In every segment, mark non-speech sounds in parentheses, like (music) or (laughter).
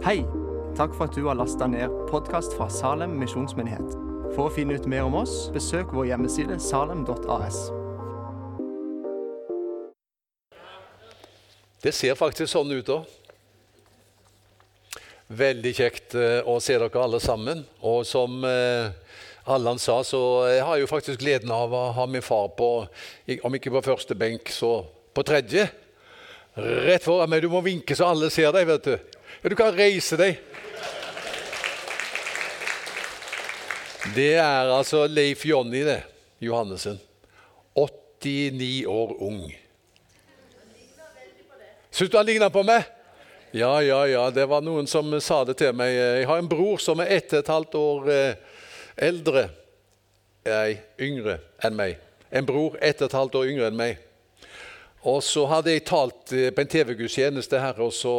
Hei! Takk for at du har lasta ned podkast fra Salem misjonsmyndighet. For å finne ut mer om oss, besøk vår hjemmeside salem.as. Det ser faktisk sånn ut òg. Veldig kjekt eh, å se dere alle sammen. Og som eh, Allan sa, så jeg har jo faktisk gleden av å ha min far på, om ikke på første benk, så på tredje. Rett foran meg. Du må vinke så alle ser deg, vet du. Ja, du kan reise deg. Det er altså Leif Jonny, det. Johannessen. 89 år ung. Syns du han ligner på meg? Ja, ja, ja. Det var noen som sa det til meg. Jeg har en bror som er ett og et halvt år eh, eldre Nei, yngre enn meg. En bror ett og et halvt år yngre enn meg. Og så hadde jeg talt eh, på en TV-gudstjeneste her, og så,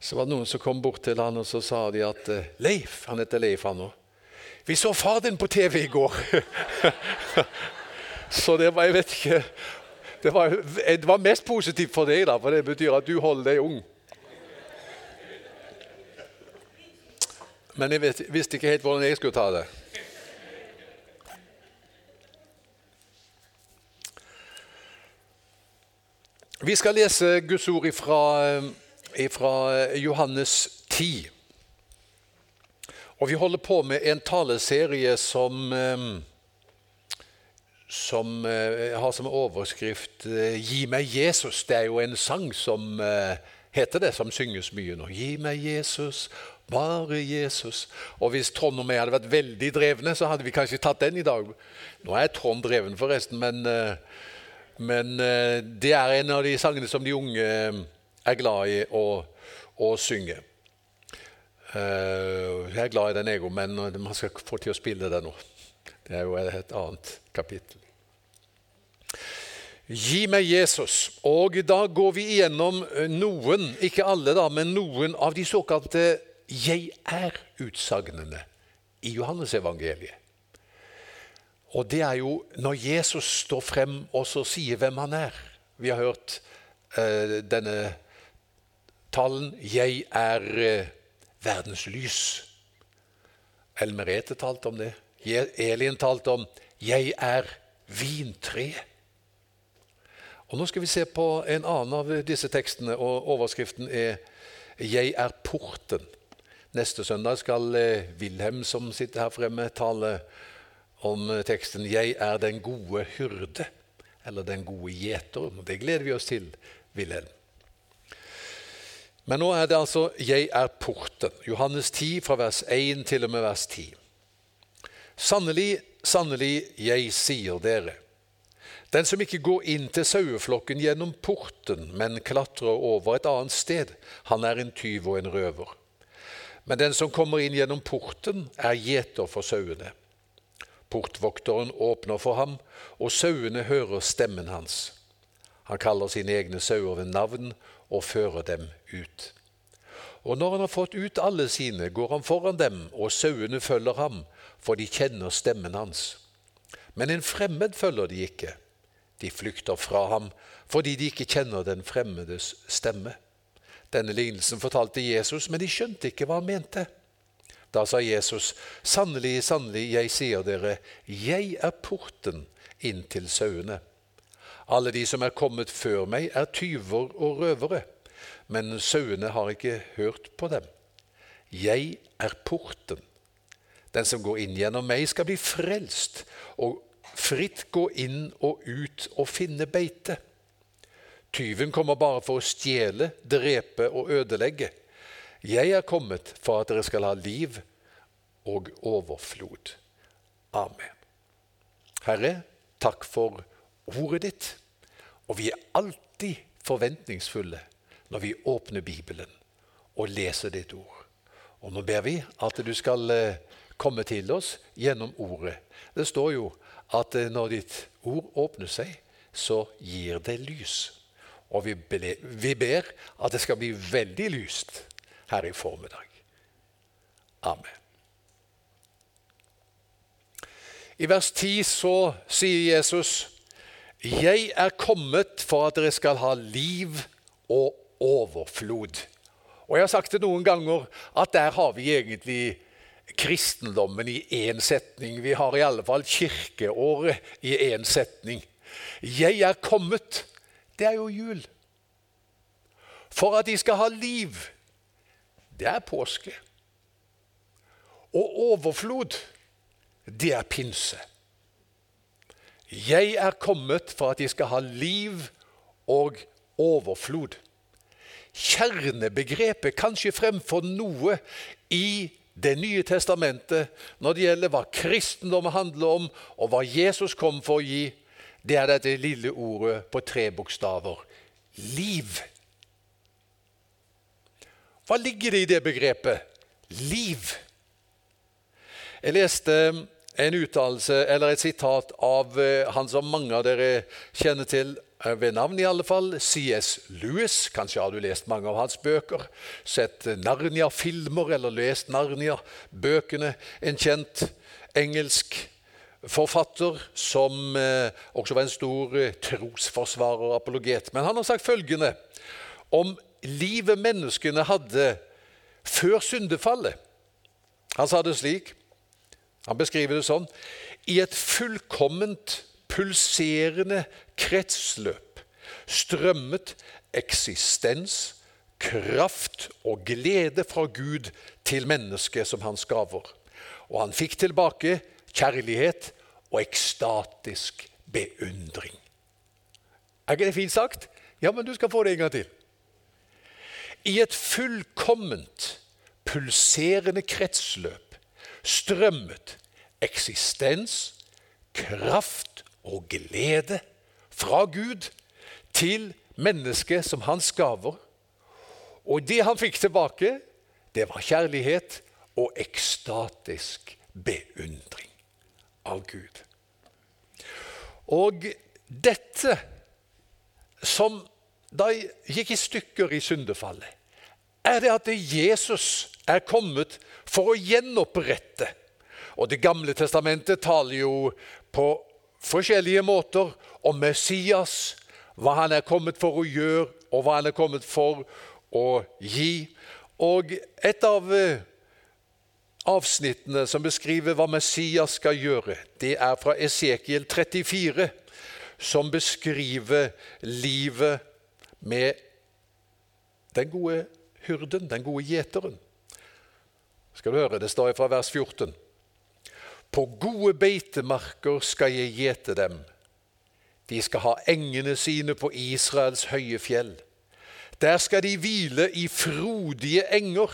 så var det noen som kom bort til han og så sa de at eh, Leif, han heter Leif han òg. Vi så far din på TV i går. (laughs) så det var Jeg vet ikke det var, det var, mest positivt for deg, da, for det betyr at du holder deg ung. Men jeg vet, visste ikke helt hvordan jeg skulle ta det. Vi skal lese Guds ord fra Johannes 10. Og vi holder på med en taleserie som, eh, som eh, har som overskrift eh, 'Gi meg Jesus'. Det er jo en sang som heter det, som synges mye nå. 'Gi meg Jesus, bare Jesus'. Og Hvis Trond og meg hadde vært veldig drevne, så hadde vi kanskje tatt den i dag. Nå er Trond dreven, forresten, men, men det er en av de sangene som de unge er glad i å, å synge. Eh, jeg er glad i den ego, men man skal få til å spille det nå. Det er jo et annet kapittel. Gi meg Jesus. Og da går vi igjennom noen, ikke alle, da, men noen av de såkalte 'jeg er'-utsagnene i Johannesevangeliet. Og det er jo når Jesus står frem og så sier hvem han er. Vi har hørt eh, denne talen 'Jeg er' uh, verdens lys. Elmerete talte om det. Elin talte om 'jeg er vintreet'. Og Nå skal vi se på en annen av disse tekstene, og overskriften er 'Jeg er porten'. Neste søndag skal eh, Wilhelm, som sitter her fremme, tale om teksten 'Jeg er den gode hyrde', eller 'den gode gjeter'. Det gleder vi oss til, Wilhelm. Men nå er det altså 'Jeg er porten'. Johannes 10 fra vers 1 til og med vers 10. Sannelig, sannelig, jeg sier dere. Den som ikke går inn til saueflokken gjennom porten, men klatrer over et annet sted, han er en tyv og en røver. Men den som kommer inn gjennom porten, er gjeter for sauene. Portvokteren åpner for ham, og sauene hører stemmen hans. Han kaller sine egne sauer ved navn og fører dem ut. Og når han har fått ut alle sine, går han foran dem, og sauene følger ham, for de kjenner stemmen hans. Men en fremmed følger de ikke. De flykter fra ham fordi de ikke kjenner den fremmedes stemme. Denne lignelsen fortalte Jesus, men de skjønte ikke hva han mente. Da sa Jesus, sannelig, sannelig, jeg sier dere, jeg er porten inn til sauene. Alle de som er kommet før meg, er tyver og røvere, men sauene har ikke hørt på dem. Jeg er porten. Den som går inn gjennom meg, skal bli frelst og fritt gå inn og ut og finne beite. Tyven kommer bare for å stjele, drepe og ødelegge. Jeg er kommet for at dere skal ha liv og overflod. Amen. Herre, takk for ordet ditt. Og vi er alltid forventningsfulle når vi åpner Bibelen og leser ditt ord. Og nå ber vi at du skal eh, komme til oss gjennom ordet. Det står jo at eh, når ditt ord åpner seg, så gir det lys. Og vi ber at det skal bli veldig lyst her i formiddag. Amen. I vers 10 så sier Jesus 'Jeg er kommet for at dere skal ha liv og overflod'. Og jeg har sagt det noen ganger at der har vi egentlig kristendommen i én setning. Vi har i alle fall kirkeåret i én setning. 'Jeg er kommet', det er jo jul. For at de skal ha liv, det er påske. Og overflod, det er pinse. Jeg er kommet for at de skal ha liv og overflod. Kjernebegrepet, kanskje fremfor noe i Det nye testamentet når det gjelder hva kristendom handler om, og hva Jesus kom for å gi, det er dette lille ordet på tre bokstaver liv. Hva ligger det i det begrepet? Liv. Jeg leste en uttalelse, eller et sitat, av eh, han som mange av dere kjenner til, eh, ved navn i alle fall, C.S. Lewis. Kanskje har du lest mange av hans bøker, sett Narnia-filmer eller lest Narnia-bøkene. En kjent engelsk forfatter som eh, også var en stor trosforsvarer og apologet. Men han har sagt følgende om livet menneskene hadde før syndefallet. Han sa det slik han beskriver det sånn I et fullkomment pulserende kretsløp strømmet eksistens, kraft og glede fra Gud til mennesket som hans gaver. Og han fikk tilbake kjærlighet og ekstatisk beundring. Er ikke det fint sagt? Ja, men du skal få det en gang til. I et fullkomment pulserende kretsløp strømmet eksistens, kraft og glede fra Gud til mennesket som hans gaver. Og det han fikk tilbake, det var kjærlighet og ekstatisk beundring av Gud. Og dette som da gikk i stykker i syndefallet, er det at Jesus er kommet for å gjenopprette. Og Det gamle testamentet taler jo på forskjellige måter om Messias, hva han er kommet for å gjøre, og hva han er kommet for å gi. Og et av eh, avsnittene som beskriver hva Messias skal gjøre, det er fra Esekiel 34, som beskriver livet med den gode hyrden, den gode gjeteren skal du høre, Det står fra vers 14. På gode beitemarker skal jeg gjete dem. De skal ha engene sine på Israels høye fjell. Der skal de hvile i frodige enger.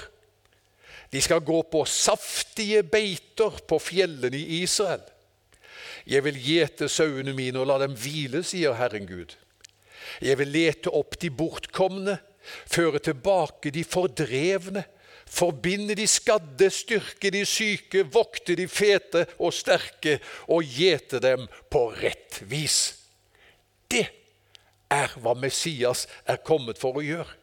De skal gå på saftige beiter på fjellene i Israel. Jeg vil gjete sauene mine og la dem hvile, sier Herren Gud. Jeg vil lete opp de bortkomne, føre tilbake de fordrevne Forbinde de skadde, styrke de syke, vokte de fete og sterke og gjete dem på rett vis. Det er hva Messias er kommet for å gjøre.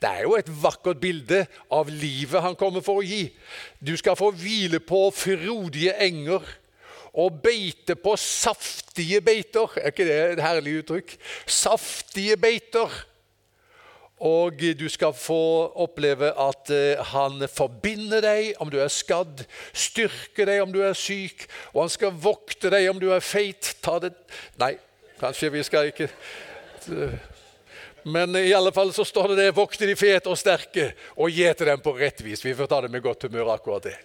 Det er jo et vakkert bilde av livet han kommer for å gi. Du skal få hvile på frodige enger og beite på saftige beiter. Er ikke det et herlig uttrykk? Saftige beiter. Og du skal få oppleve at eh, han forbinder deg om du er skadd, styrker deg om du er syk, og han skal vokte deg om du er feit. Ta det Nei, kanskje vi skal ikke Men i alle fall så står det det 'vokte de fete og sterke, og gjete dem på rett vis'. Vi får ta det med godt humør, akkurat det.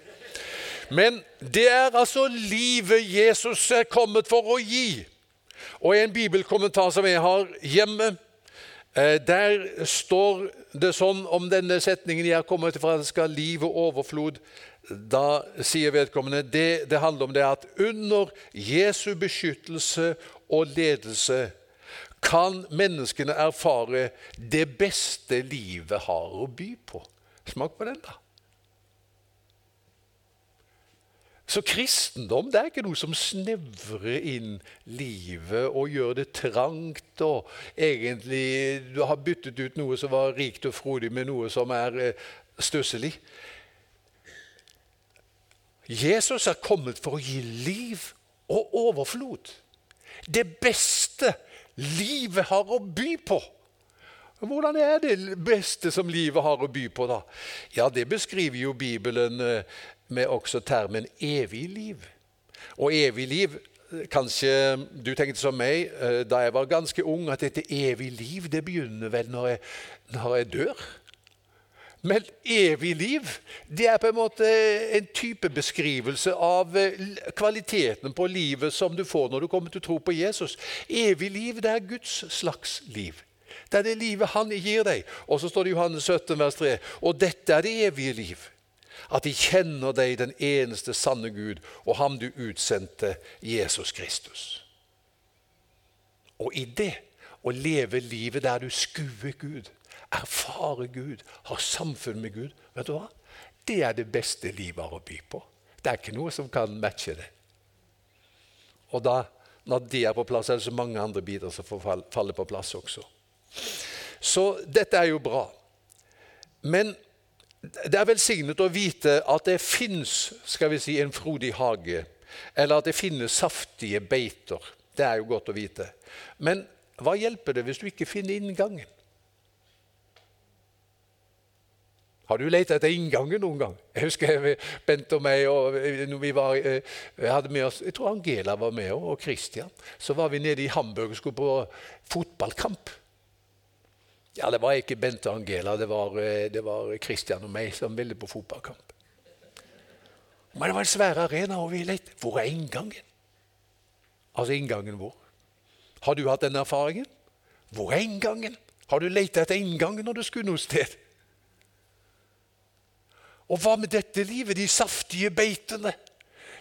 Men det er altså livet Jesus er kommet for å gi. Og i en bibelkommentar som jeg har hjemme, der står det sånn om denne setningen 'Jeg kommer kommet fra, skal liv og overflod'. Da sier vedkommende det, det handler om det at under Jesu beskyttelse og ledelse kan menneskene erfare det beste livet har å by på. Smak på den, da. Så kristendom det er ikke noe som snevrer inn livet og gjør det trangt. og egentlig Du har byttet ut noe som var rikt og frodig, med noe som er eh, stusselig. Jesus er kommet for å gi liv og overflod. Det beste livet har å by på. Hvordan er det beste som livet har å by på, da? Ja, det beskriver jo Bibelen eh, med også termen evig liv. Og evig liv Kanskje du tenkte som meg eh, da jeg var ganske ung, at dette evig liv det begynner vel når jeg, når jeg dør. Men evig liv det er på en måte en type beskrivelse av eh, kvaliteten på livet som du får når du kommer til å tro på Jesus. Evig liv det er Guds slags liv. Det er det livet han gir deg. Og så står det i Johannes 17, vers 3. Og dette er det evige liv. At de kjenner deg, den eneste sanne Gud, og ham du utsendte, Jesus Kristus. Og i det å leve livet der du skuer Gud, erfare Gud, har samfunn med Gud, vet du hva? det er det beste livet har å by på. Det er ikke noe som kan matche det. Og da, når det er på plass, er det så mange andre biter som får falle på plass også. Så dette er jo bra. Men det er velsignet å vite at det fins si, en frodig hage, eller at det finnes saftige beiter. Det er jo godt å vite. Men hva hjelper det hvis du ikke finner inngangen? Har du lett etter inngangen noen gang? Jeg husker Bent og meg og vi var, eh, hadde med oss, jeg tror Angela var med, og Christian. Så var vi nede i Hamburg og skulle på fotballkamp. Ja, Det var ikke Bente og Angela, det var, eh, det var Christian og meg som ville på fotballkamp. Men det var en svær arena, og vi lette. Hvor er inngangen? Altså inngangen hvor? Har du hatt den erfaringen? Hvor er inngangen? Har du lett etter inngangen når du skulle noe sted? Og hva med dette livet, de saftige beitene?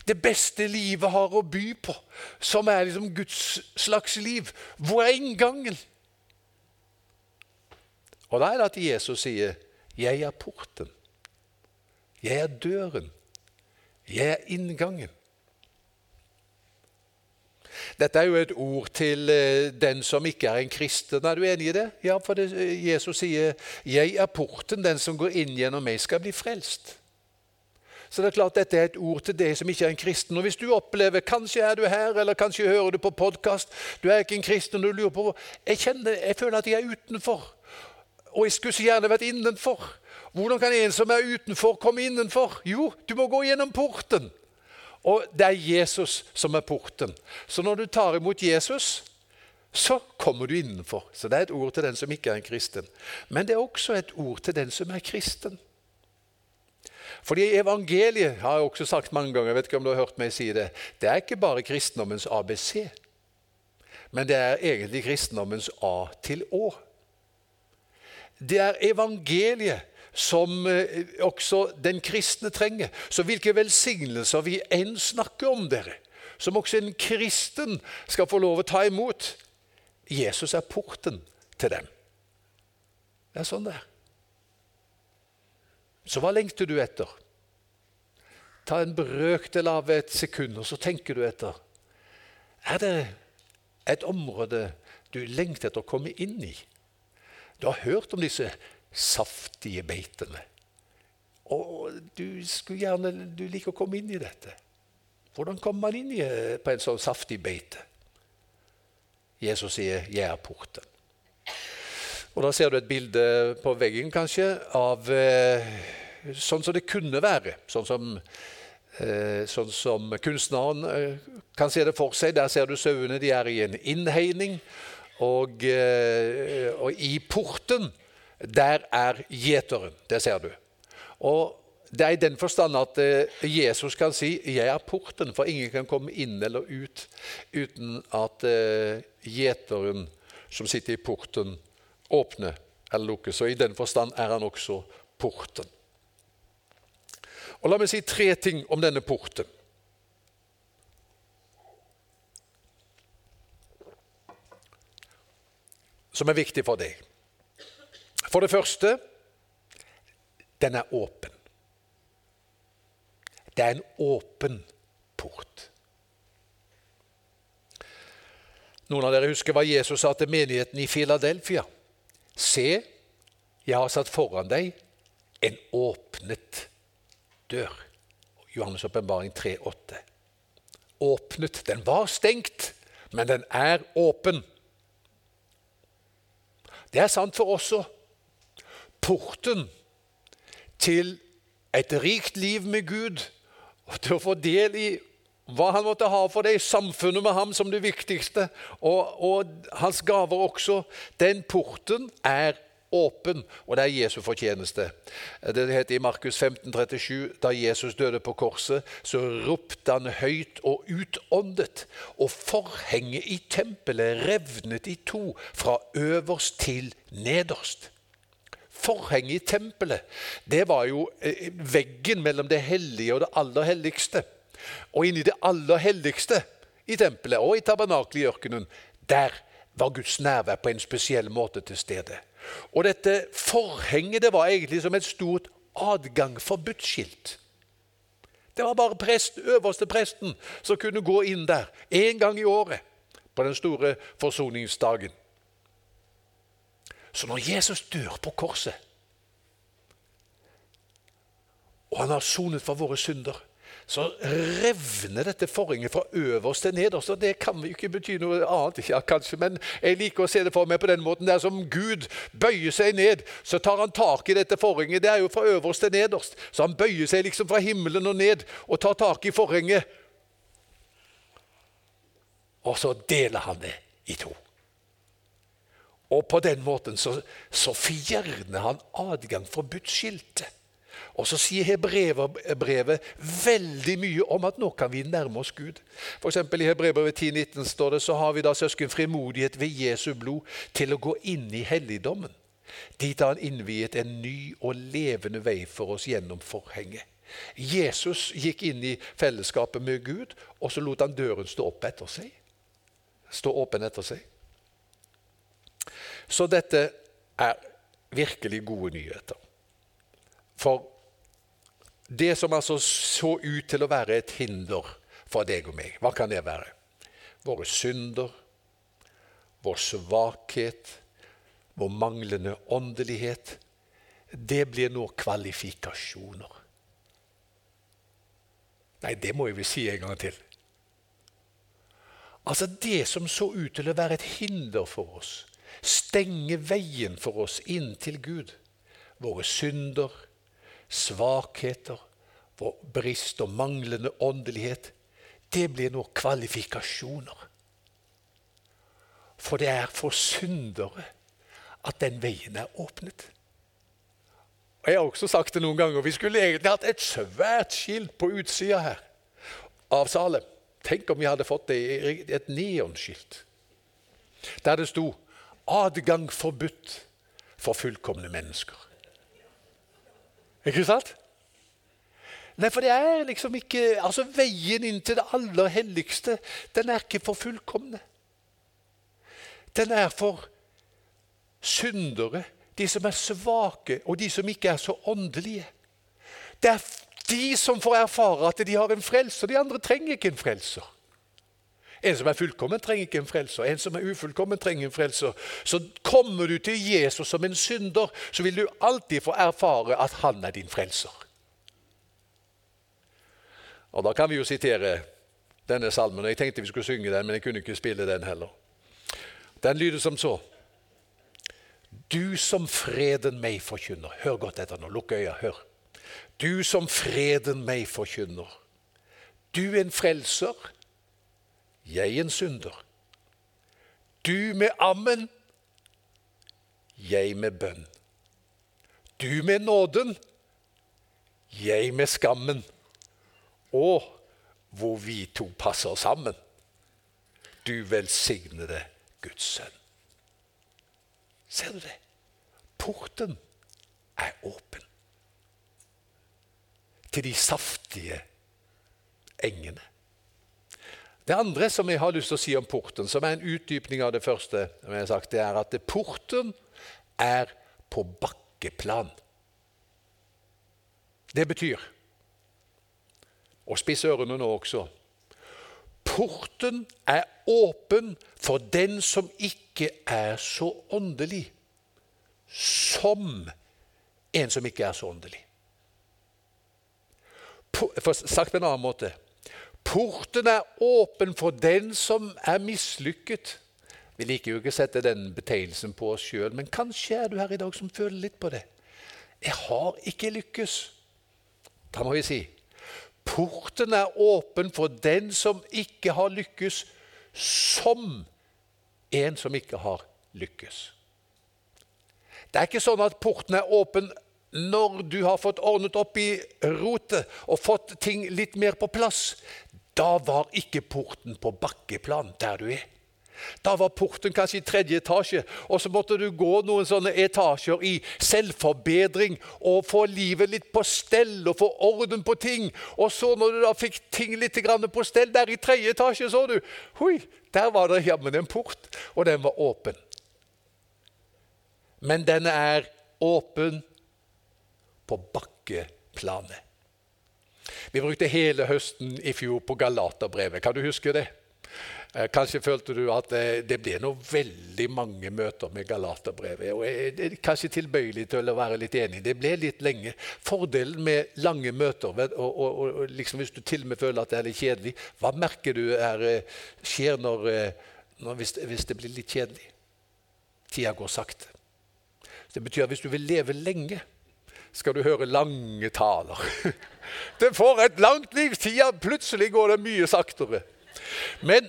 Det beste livet har å by på, som er liksom Guds slags liv. Hvor er inngangen? Og da er det at Jesus sier, 'Jeg er porten'. Jeg er døren. Jeg er inngangen. Dette er jo et ord til eh, den som ikke er en kristen. Er du enig i det? Ja, for det, eh, Jesus sier 'Jeg er porten, den som går inn gjennom meg, skal bli frelst'. Så det er klart Dette er et ord til deg som ikke er en kristen. Og Hvis du opplever kanskje er du her, eller kanskje hører du på podkast, du er ikke en kristen, og du lurer på jeg, kjenner, jeg føler at jeg er utenfor. Og jeg skulle så gjerne vært innenfor. Hvordan kan en som er utenfor, komme innenfor? Jo, du må gå gjennom porten. Og det er Jesus som er porten. Så når du tar imot Jesus, så kommer du innenfor. Så det er et ord til den som ikke er en kristen. Men det er også et ord til den som er kristen. Fordi evangeliet har jeg også sagt mange ganger, jeg vet ikke om du har hørt meg si det, det er ikke bare kristendommens ABC, men det er egentlig kristendommens A til Å. Det er evangeliet som eh, også den kristne trenger. Så hvilke velsignelser vi enn snakker om, dere, som også en kristen skal få lov å ta imot Jesus er porten til dem. Det er sånn det er. Så hva lengter du etter? Ta en brøkdel av et sekund, og så tenker du etter. Er det et område du lengter etter å komme inn i? Du har hørt om disse saftige beitene. Og du skulle gjerne du liker å komme inn i dette. Hvordan kommer man inn i, eh, på en sånn saftig beite? Jesus sier 'Jeg er porten'. Og Da ser du et bilde på veggen kanskje av eh, sånn som det kunne være. Sånn som, eh, sånn som kunstneren eh, kan se det for seg. Der ser du sauene. De er i en innhegning. Og, eh, og i porten der er gjeteren. Det ser du. Og Det er i den forstand at eh, Jesus kan si 'Jeg er porten', for ingen kan komme inn eller ut uten at eh, gjeteren som sitter i porten, åpner eller lukker. Så i den forstand er han også porten. Og La meg si tre ting om denne porten. Som er viktig for deg. For det første den er åpen. Det er en åpen port. Noen av dere husker hva Jesus sa til menigheten i Filadelfia. Se, jeg har satt foran deg en åpnet dør. Johannes' åpenbaring 3,8. Åpnet. Den var stengt, men den er åpen. Det er sant for oss òg. Porten til et rikt liv med Gud og til å få del i hva han måtte ha for deg, samfunnet med ham som det viktigste, og, og hans gaver også. Den porten er åpen, og det er Jesu fortjeneste. Det heter i Markus 15, 37, Da Jesus døde på korset, så ropte han høyt og utåndet, og forhenget i tempelet revnet i to, fra øverst til nederst. Forhenget i tempelet, det var jo eh, veggen mellom det hellige og det aller helligste. Og inni det aller helligste i tempelet og i tabernakelet i ørkenen, der var Guds nærvær på en spesiell måte til stede. Og dette forhenget det var egentlig som et stort adgang forbudt-skilt. Det var bare prest, øverste presten som kunne gå inn der én gang i året på den store forsoningsdagen. Så når Jesus dør på korset, og han har sonet for våre synder så revner dette forhenget fra øverst til nederst. og Det kan jo ikke bety noe annet, ja, kanskje, men jeg liker å se det for meg på den måten. Det er som Gud bøyer seg ned, så tar han tak i dette forhenget. Det er jo fra øverst til nederst. Så han bøyer seg liksom fra himmelen og ned og tar tak i forhenget. Og så deler han det i to. Og på den måten så, så fjerner han adgang for budskiltet. Og så sier Hebrevet veldig mye om at nå kan vi nærme oss Gud. For I Hebrevet 10,19 står det så har vi da søsken frimodighet ved Jesu blod til å gå inn i helligdommen. Dit har han innviet en ny og levende vei for oss gjennom forhenget. Jesus gikk inn i fellesskapet med Gud, og så lot han døren stå opp etter seg. Stå åpen etter seg. Så dette er virkelig gode nyheter. For det som altså så ut til å være et hinder for deg og meg, hva kan det være? Våre synder, vår svakhet, vår manglende åndelighet. Det blir nå kvalifikasjoner. Nei, det må jeg vel si en gang til. Altså Det som så ut til å være et hinder for oss, stenge veien for oss inn til Gud. Våre synder, svakheter, vår brist og manglende åndelighet, det blir nå kvalifikasjoner. For det er for syndere at den veien er åpnet. Og Jeg har også sagt det noen ganger. Vi skulle egentlig hatt et svært skilt på utsida her av Salem. Tenk om vi hadde fått det et neonskilt der det sto 'Adgang forbudt for fullkomne mennesker'. Ikke sant? Nei, for det er liksom ikke Altså, veien inn til det aller helligste, den er ikke for fullkomne. Den er for syndere, de som er svake, og de som ikke er så åndelige. Det er de som får erfare at de har en frelser. De andre trenger ikke en frelser. En som er fullkommen, trenger ikke en frelser. En som er ufullkommen, trenger en frelser. Så kommer du til Jesus som en synder, så vil du alltid få erfare at han er din frelser. Og Da kan vi jo sitere denne salmen. Jeg tenkte vi skulle synge den, men jeg kunne ikke spille den heller. Den lyder som så. Du som freden meg forkynner. Hør godt etter nå. Lukk øya, hør. Du som freden meg forkynner. Du en frelser jeg en synder. Du med ammen, jeg med bønn. Du med nåden, jeg med skammen. Og hvor vi to passer sammen. Du velsignede Guds sønn. Ser du det? Porten er åpen til de saftige engene. Det andre som jeg har lyst til å si om porten, som er en utdypning av det første, sagt, det er at porten er på bakkeplan. Det betyr Og spiss ørene nå også. Porten er åpen for den som ikke er så åndelig som en som ikke er så åndelig. For sagt på en annen måte Porten er åpen for den som er mislykket Vi liker jo ikke å sette den betegnelsen på oss sjøl, men kanskje er du her i dag som føler litt på det. Jeg har ikke lykkes. Da må vi si porten er åpen for den som ikke har lykkes, som en som ikke har lykkes. Det er ikke sånn at porten er åpen når du har fått ordnet opp i rotet og fått ting litt mer på plass. Da var ikke porten på bakkeplan der du er. Da var porten kanskje i tredje etasje, og så måtte du gå noen sånne etasjer i selvforbedring og få livet litt på stell og få orden på ting. Og så når du da fikk ting litt på stell der i tredje etasje, så du Hui, der var det jammen en port, og den var åpen. Men den er åpen på bakkeplanet. Vi brukte hele høsten i fjor på Galaterbrevet. Kan du huske det? Eh, kanskje følte du at eh, det ble noe veldig mange møter med Galaterbrevet. og Jeg er kanskje tilbøyelig til å være litt enig. Det ble litt lenge. Fordelen med lange møter, og, og, og liksom hvis du til og med føler at det er litt kjedelig Hva merker du er, eh, skjer når, når, hvis, hvis det blir litt kjedelig? Tida går sakte. Det betyr at hvis du vil leve lenge, skal du høre lange taler. (laughs) Det får et langt liv. Tida plutselig går det mye saktere. Men,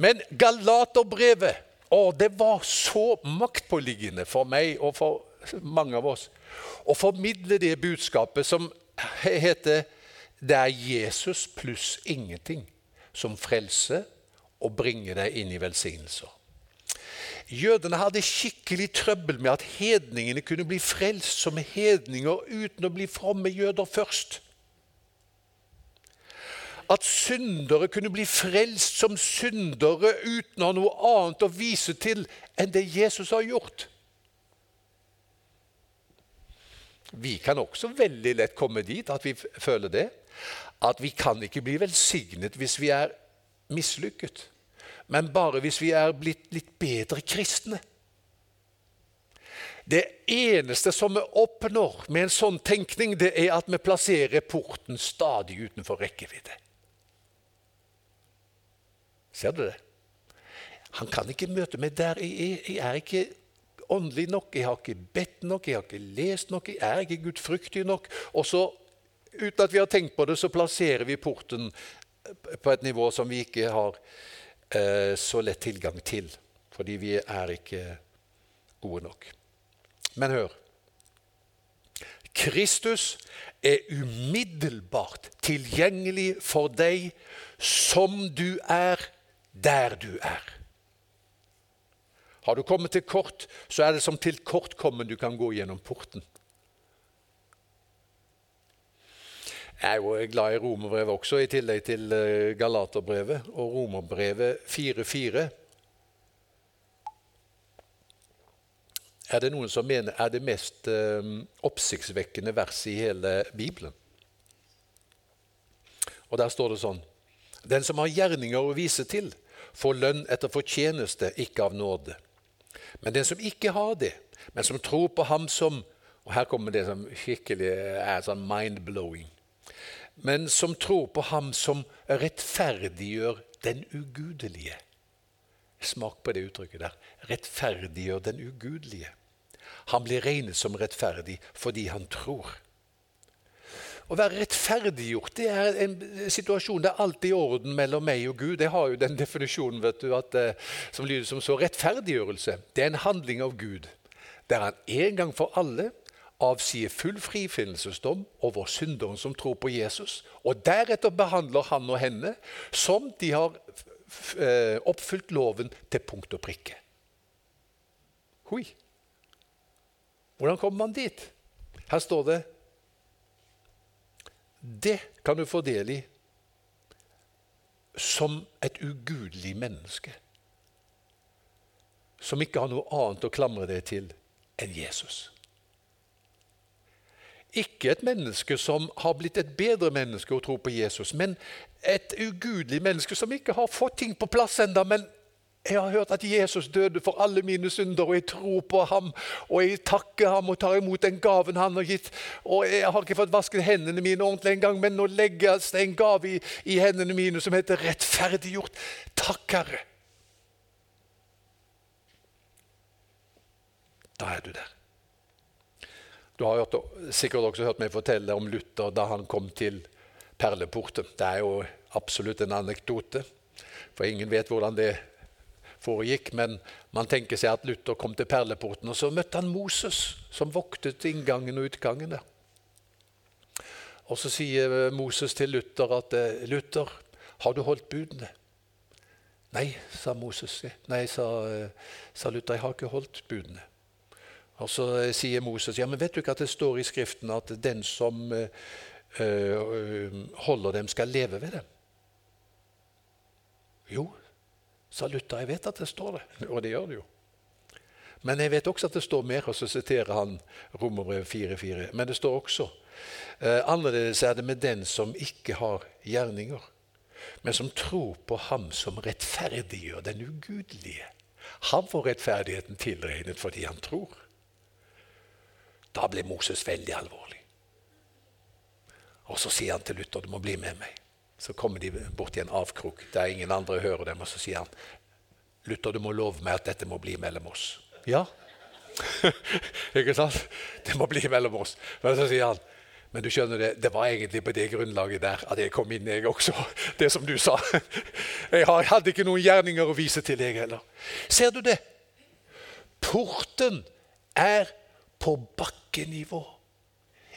men Galaterbrevet å, det var så maktpåliggende for meg og for mange av oss å formidle det budskapet som heter 'Det er Jesus pluss ingenting' som frelser og bringer deg inn i velsignelser. Jødene hadde skikkelig trøbbel med at hedningene kunne bli frelst som hedninger uten å bli fromme jøder først. At syndere kunne bli frelst som syndere uten å ha noe annet å vise til enn det Jesus har gjort. Vi kan også veldig lett komme dit at vi føler det. At vi kan ikke bli velsignet hvis vi er mislykket men bare hvis vi er blitt litt bedre kristne. Det eneste som vi oppnår med en sånn tenkning, det er at vi plasserer porten stadig utenfor rekkevidde. Ser du det? Han kan ikke møte meg der jeg er. Ikke åndelig nok, jeg har ikke bedt nok, jeg har ikke lest nok, jeg er ikke gudfryktig nok. Og så, uten at vi har tenkt på det, så plasserer vi porten på et nivå som vi ikke har så lett tilgang til, fordi vi er ikke gode nok. Men hør. Kristus er umiddelbart tilgjengelig for deg som du er, der du er. Har du kommet til kort, så er det som til kortkommen du kan gå gjennom porten. Er jo glad i romerbrevet også, i tillegg til eh, Galaterbrevet. Og romerbrevet 4.4 er det noen som mener er det mest eh, oppsiktsvekkende verset i hele Bibelen. Og Der står det sånn Den som har gjerninger å vise til, får lønn etter fortjeneste, ikke av nåde. Men den som ikke har det, men som tror på ham som Og her kommer det som skikkelig er sånn mind-blowing men som tror på ham som rettferdiggjør den ugudelige. Smak på det uttrykket der. Rettferdiggjør den ugudelige. Han blir regnet som rettferdig fordi han tror. Å være rettferdiggjort det er en situasjon der alt er i orden mellom meg og Gud. Jeg har jo den definisjonen vet du, at, eh, som lyder som så. Rettferdiggjørelse det er en handling av Gud der han en gang for alle avsier full frifinnelsesdom over synderen som tror på Jesus. Og deretter behandler han og henne som de har eh, oppfylt loven til punkt og prikke. Hui. Hvordan kommer man dit? Her står det Det kan du få del i som et ugudelig menneske. Som ikke har noe annet å klamre deg til enn Jesus. Ikke et menneske som har blitt et bedre menneske og tror på Jesus, men et ugudelig menneske som ikke har fått ting på plass enda, men jeg har hørt at Jesus døde for alle mine synder, og jeg tror på ham. Og jeg takker ham og tar imot den gaven han har gitt. Og Jeg har ikke fått vasket hendene mine ordentlig engang, men nå legges det en gave i, i hendene mine som heter rettferdiggjort. Takk, Herre. Da er du der. Du har hørt, sikkert også hørt meg fortelle om Luther da han kom til perleporten. Det er jo absolutt en anekdote, for ingen vet hvordan det foregikk. Men man tenker seg at Luther kom til perleporten, og så møtte han Moses, som voktet inngangen og utgangen der. Og så sier Moses til Luther at Luther, har du holdt budene? Nei, sa Moses. Nei, sa, sa Luther, jeg har ikke holdt budene. Og Så sier Moses ja, men vet du ikke at det står i Skriften at den som øh, holder dem, skal leve ved dem? Jo, sa Luther. Jeg vet at det står det, og det gjør det jo. Men jeg vet også at det står mer, og så siterer han Romerbrevet 4.4. Men det står også eh, annerledes er det med den som ikke har gjerninger, men som tror på Ham som rettferdiggjør den ugudelige. Han får rettferdigheten tilregnet fordi han tror. Da ble Moses veldig alvorlig. Og så sier han til Luther du må bli med meg. Så kommer de bort i en avkrok der ingen andre hører dem, og så sier han Luther, du må love meg at dette må bli mellom oss. Ja. (laughs) Ikke sant? Det må bli mellom oss. Men så sier han men du skjønner det, det var egentlig på det grunnlaget der at jeg kom inn, jeg også. (laughs) Det som du sa. (laughs) Jeg hadde ikke noen gjerninger å vise til, jeg heller. Ser du det? Porten er på bakkenivå.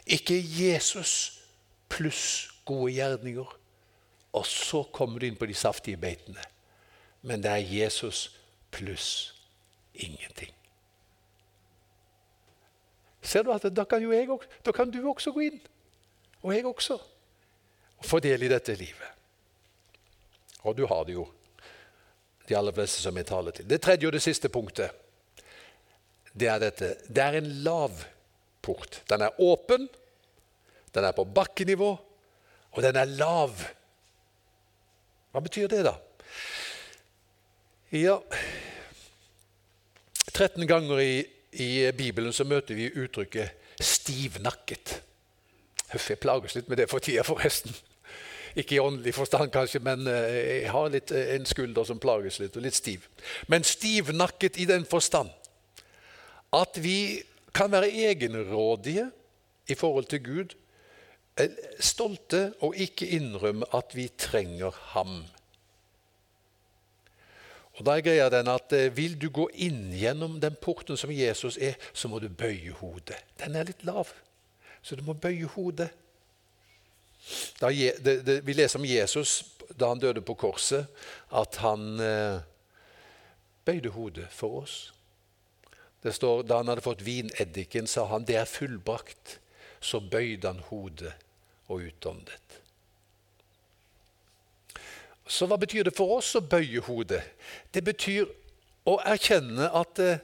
Ikke Jesus pluss gode gjerninger. Og så kommer du inn på de saftige beitene. Men det er Jesus pluss ingenting. Ser du at da kan, jeg, da kan du også gå inn, og jeg også, og få del i dette livet. Og du har det jo, de aller fleste som jeg taler til. Det tredje og det siste punktet det er dette. Det er en lav port. Den er åpen, den er på bakkenivå, og den er lav. Hva betyr det, da? Ja 13 ganger i, i Bibelen så møter vi uttrykket 'stivnakket'. Jeg plages litt med det for tida, forresten. Ikke i åndelig forstand, kanskje, men eh, jeg har litt, eh, en skulder som plages litt, og litt stiv. Men stivnakket i den forstand at vi kan være egenrådige i forhold til Gud, eh, stolte og ikke innrømme at vi trenger ham. Og da er greia den at eh, Vil du gå inn gjennom den porten som Jesus er, så må du bøye hodet. Den er litt lav, så du må bøye hodet. Da, det, det, vi leser om Jesus da han døde på korset, at han eh, bøyde hodet for oss. Det står Da han hadde fått vineddiken, sa han det er fullbrakt. Så bøyde han hodet og utåndet. Så hva betyr det for oss å bøye hodet? Det betyr å erkjenne at eh,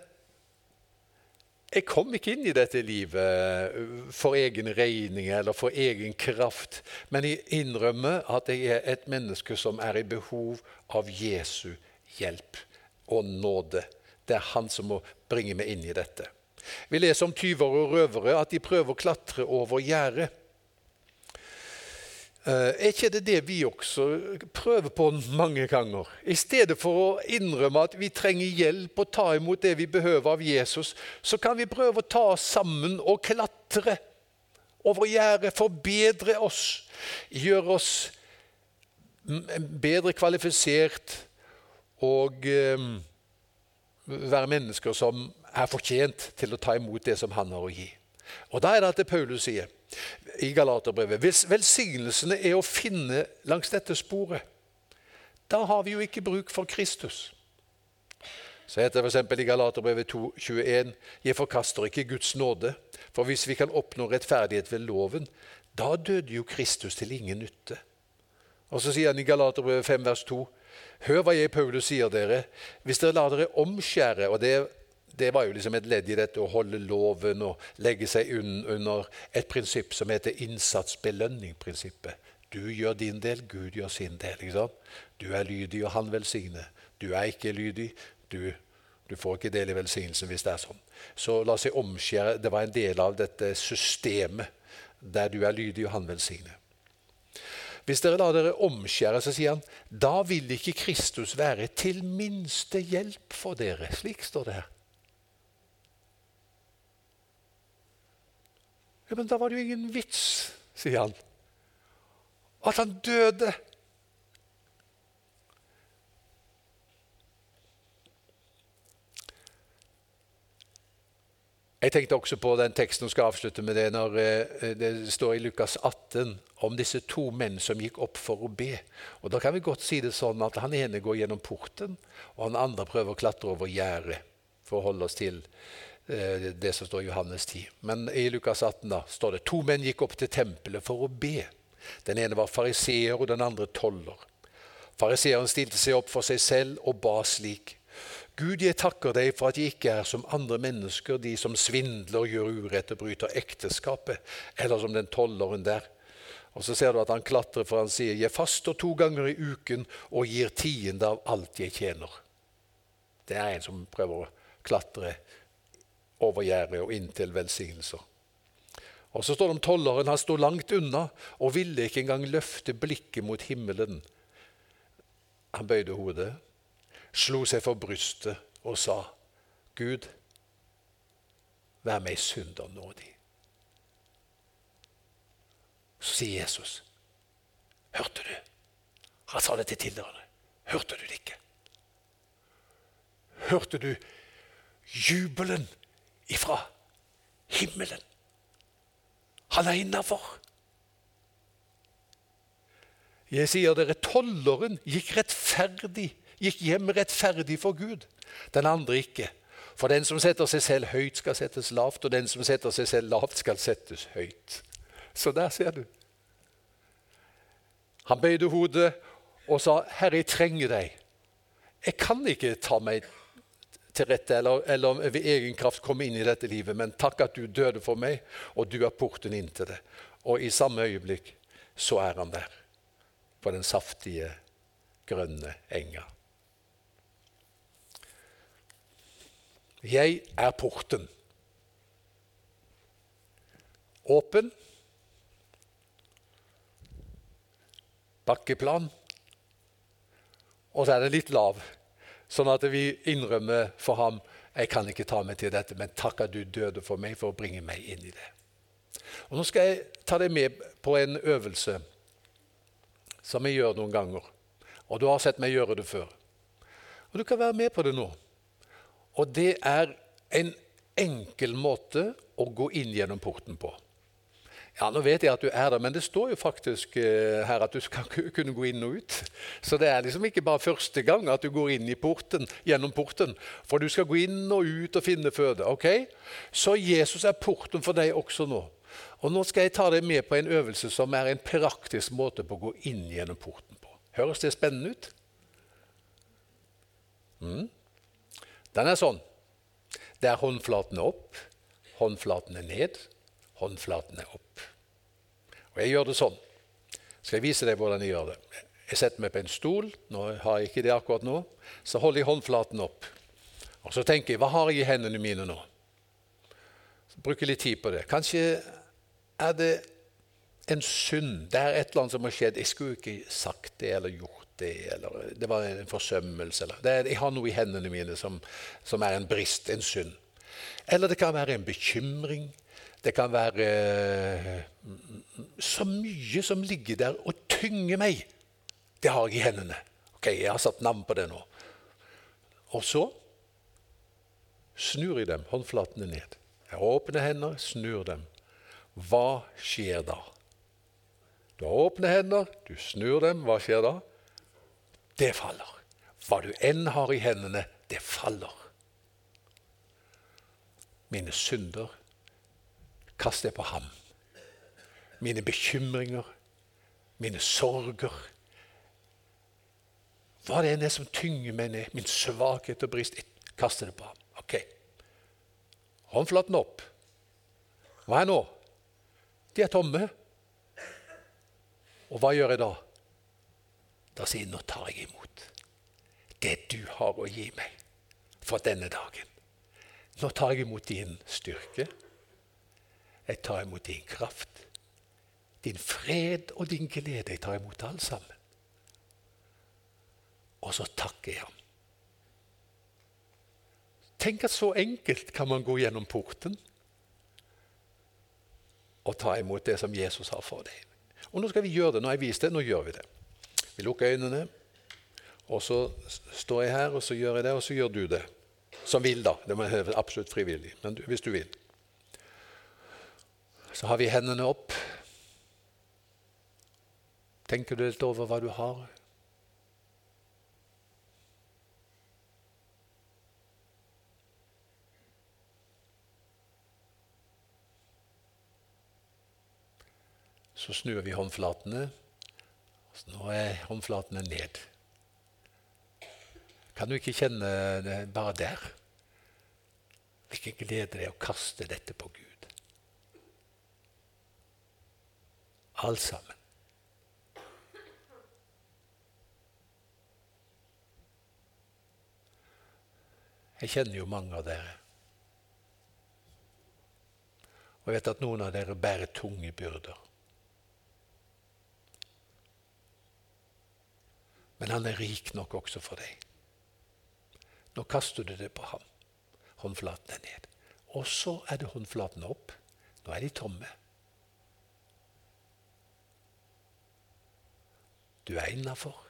jeg kom ikke inn i dette livet for egen regning eller for egen kraft, men jeg innrømmer at jeg er et menneske som er i behov av Jesu hjelp og nåde. Det er han som må bringe meg inn i dette. Vi leser om tyver og røvere, at de prøver å klatre over gjerdet. Eh, er ikke det det vi også prøver på mange ganger? I stedet for å innrømme at vi trenger hjelp og ta imot det vi behøver av Jesus, så kan vi prøve å ta oss sammen og klatre over gjerdet, forbedre oss, gjøre oss bedre kvalifisert og eh, være mennesker som er fortjent til å ta imot det som han har å gi. Og Da er det at det Paulus sier i Galaterbrevet hvis velsignelsene er å finne langs dette sporet, da har vi jo ikke bruk for Kristus. Så heter det f.eks. i Galaterbrevet 2,21.: Jeg forkaster ikke Guds nåde, for hvis vi kan oppnå rettferdighet ved loven, da døde jo Kristus til ingen nytte. Og så sier han i Galaterbrevet 5, vers 2.: Hør hva jeg, Paulus, sier dere. Hvis dere lar dere omskjære og det, det var jo liksom et ledd i dette å holde loven og legge seg under et prinsipp som heter innsatsbelønning-prinsippet. Du gjør din del, Gud gjør sin del. ikke sant? Du er lydig, og han velsigner. Du er ikke lydig, du, du får ikke del i velsignelsen hvis det er sånn. Så la oss si omskjære. Det var en del av dette systemet der du er lydig, og han velsigner. Hvis dere lar dere omskjære, så sier han, da vil ikke Kristus være til minste hjelp for dere. Slik står det her. Ja, men da var det jo ingen vits, sier han, at han døde Jeg tenkte også på den teksten og skal avslutte med det når eh, det står i Lukas 18 om disse to menn som gikk opp for å be. Og Da kan vi godt si det sånn at han ene går gjennom porten, og han andre prøver å klatre over gjerdet for å holde oss til eh, det som står i Johannes 10. Men i Lukas 18 da står det to menn gikk opp til tempelet for å be. Den ene var fariseer og den andre toller. Fariseeren stilte seg opp for seg selv og ba slik. Gud, jeg takker deg for at jeg ikke er som andre mennesker, de som svindler, gjør urett og bryter ekteskapet, eller som den tolleren der. Og Så ser du at han klatrer, for han sier, 'Jeg faster to ganger i uken og gir tiende av alt jeg tjener'. Det er en som prøver å klatre over gjerdet og inn til velsignelser. Og Så står det om tolleren. Han sto langt unna og ville ikke engang løfte blikket mot himmelen. Han bøyde hodet slo seg for brystet og sa, 'Gud, vær meg synder nådig.' Så sier Jesus, 'Hørte du?' Han sa det til tilhørerne. Hørte du det ikke? Hørte du jubelen ifra himmelen? Han er innafor. Jeg sier dere, tolleren gikk rettferdig gikk hjem rettferdig for Gud, den andre ikke. For den som setter seg selv høyt, skal settes lavt, og den som setter seg selv lavt, skal settes høyt. Så der ser du. Han bøyde hodet og sa, 'Herre, jeg trenger deg.' Jeg kan ikke ta meg til rette eller, eller ved egen kraft komme inn i dette livet, men takk at du døde for meg, og du er porten inn til det. Og i samme øyeblikk så er han der, på den saftige, grønne enga. Jeg er porten. Åpen. Bakkeplan. Og så er det litt lav, sånn at vi innrømmer for ham jeg kan ikke ta meg til dette, men takk at du døde for meg for å bringe meg inn i det. Og Nå skal jeg ta deg med på en øvelse som jeg gjør noen ganger. Og du har sett meg gjøre det før. Og Du kan være med på det nå. Og det er en enkel måte å gå inn gjennom porten på. Ja, Nå vet jeg at du er der, men det står jo faktisk uh, her at du skal kunne gå inn og ut. Så det er liksom ikke bare første gang at du går inn i porten, gjennom porten. For du skal gå inn og ut og finne føde. ok? Så Jesus er porten for deg også nå. Og Nå skal jeg ta deg med på en øvelse som er en praktisk måte på å gå inn gjennom porten på. Høres det spennende ut? Mm. Den er sånn. Det er håndflatene opp, håndflatene ned, håndflatene opp. Og Jeg gjør det sånn. Skal jeg vise deg hvordan jeg gjør det? Jeg setter meg på en stol. Nå har jeg ikke det akkurat nå. Så holder jeg håndflaten opp. Og så tenker jeg hva har jeg i hendene mine nå? Bruker litt tid på det. Kanskje er det en synd. Det er et eller annet som har skjedd. Jeg skulle ikke sagt det eller gjort det, eller det var en forsømmelse. Eller, det, jeg har noe i hendene mine som, som, er en brist, en synd. Eller det kan være en bekymring. Det kan være så mye som ligger der og tynger meg. Det har jeg i hendene. Ok, Jeg har satt navn på det nå. Og så snur jeg dem, håndflatene ned. Jeg åpner åpne hender, snur dem. Hva skjer da? Du har åpne hender, du snur dem. Hva skjer da? Det faller. Hva du enn har i hendene, det faller. Mine synder, kast det på ham. Mine bekymringer, mine sorger. Hva det enn er som tynger meg ned, min svakhet og brist, jeg kaster det på ham. Ok. Håndflaten opp. Hva er nå? De er tomme. Og hva gjør jeg da? Da sier han, nå tar jeg imot det du har å gi meg for denne dagen. Nå tar jeg imot din styrke. Jeg tar imot din kraft. Din fred og din glede. Jeg tar imot alt sammen. Og så takker jeg ham. Tenk at så enkelt kan man gå gjennom porten. og ta imot det som Jesus har for deg. Og Nå skal vi gjøre det. Nå har jeg vist det, nå gjør vi det. Vi lukker øynene, og så står jeg her, og så gjør jeg det, og så gjør du det. Som vil, da. Det er absolutt frivillig, men hvis du vil. Så har vi hendene opp. Tenker du litt over hva du har? Så snur vi håndflatene. Nå er håndflatene ned. Kan du ikke kjenne det bare der? Hvilken glede det er å kaste dette på Gud. Alt sammen. Jeg kjenner jo mange av dere. Og jeg vet at noen av dere bærer tunge byrder. Men han er rik nok også for deg. Nå kaster du det på ham. Håndflaten er ned. Og så er det håndflaten opp. Nå er de tomme. Du er innafor.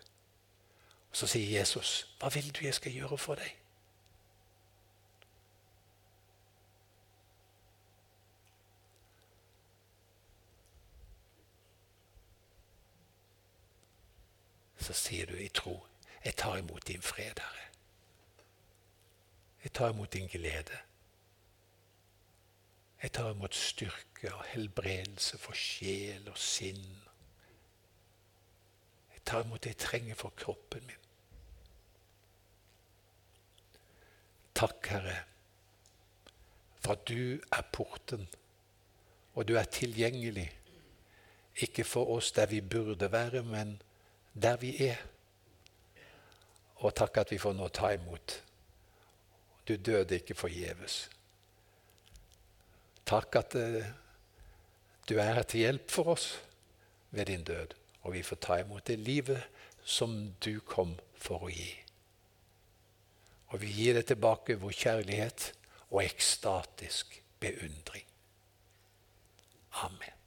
Så sier Jesus, 'Hva vil du jeg skal gjøre for deg?' Så sier du i tro jeg tar imot din fred, Herre. Jeg tar imot din glede. Jeg tar imot styrke og helbredelse for sjel og sinn. Jeg tar imot det jeg trenger for kroppen min. Takk, Herre, for du er porten, og du er tilgjengelig. Ikke for oss der vi burde være, men der vi er. Og takk at vi får nå ta imot. Du døde ikke forgjeves. Takk at uh, du er her til hjelp for oss ved din død, og vi får ta imot det livet som du kom for å gi. Og vi gir det tilbake vår kjærlighet og ekstatisk beundring. Amen.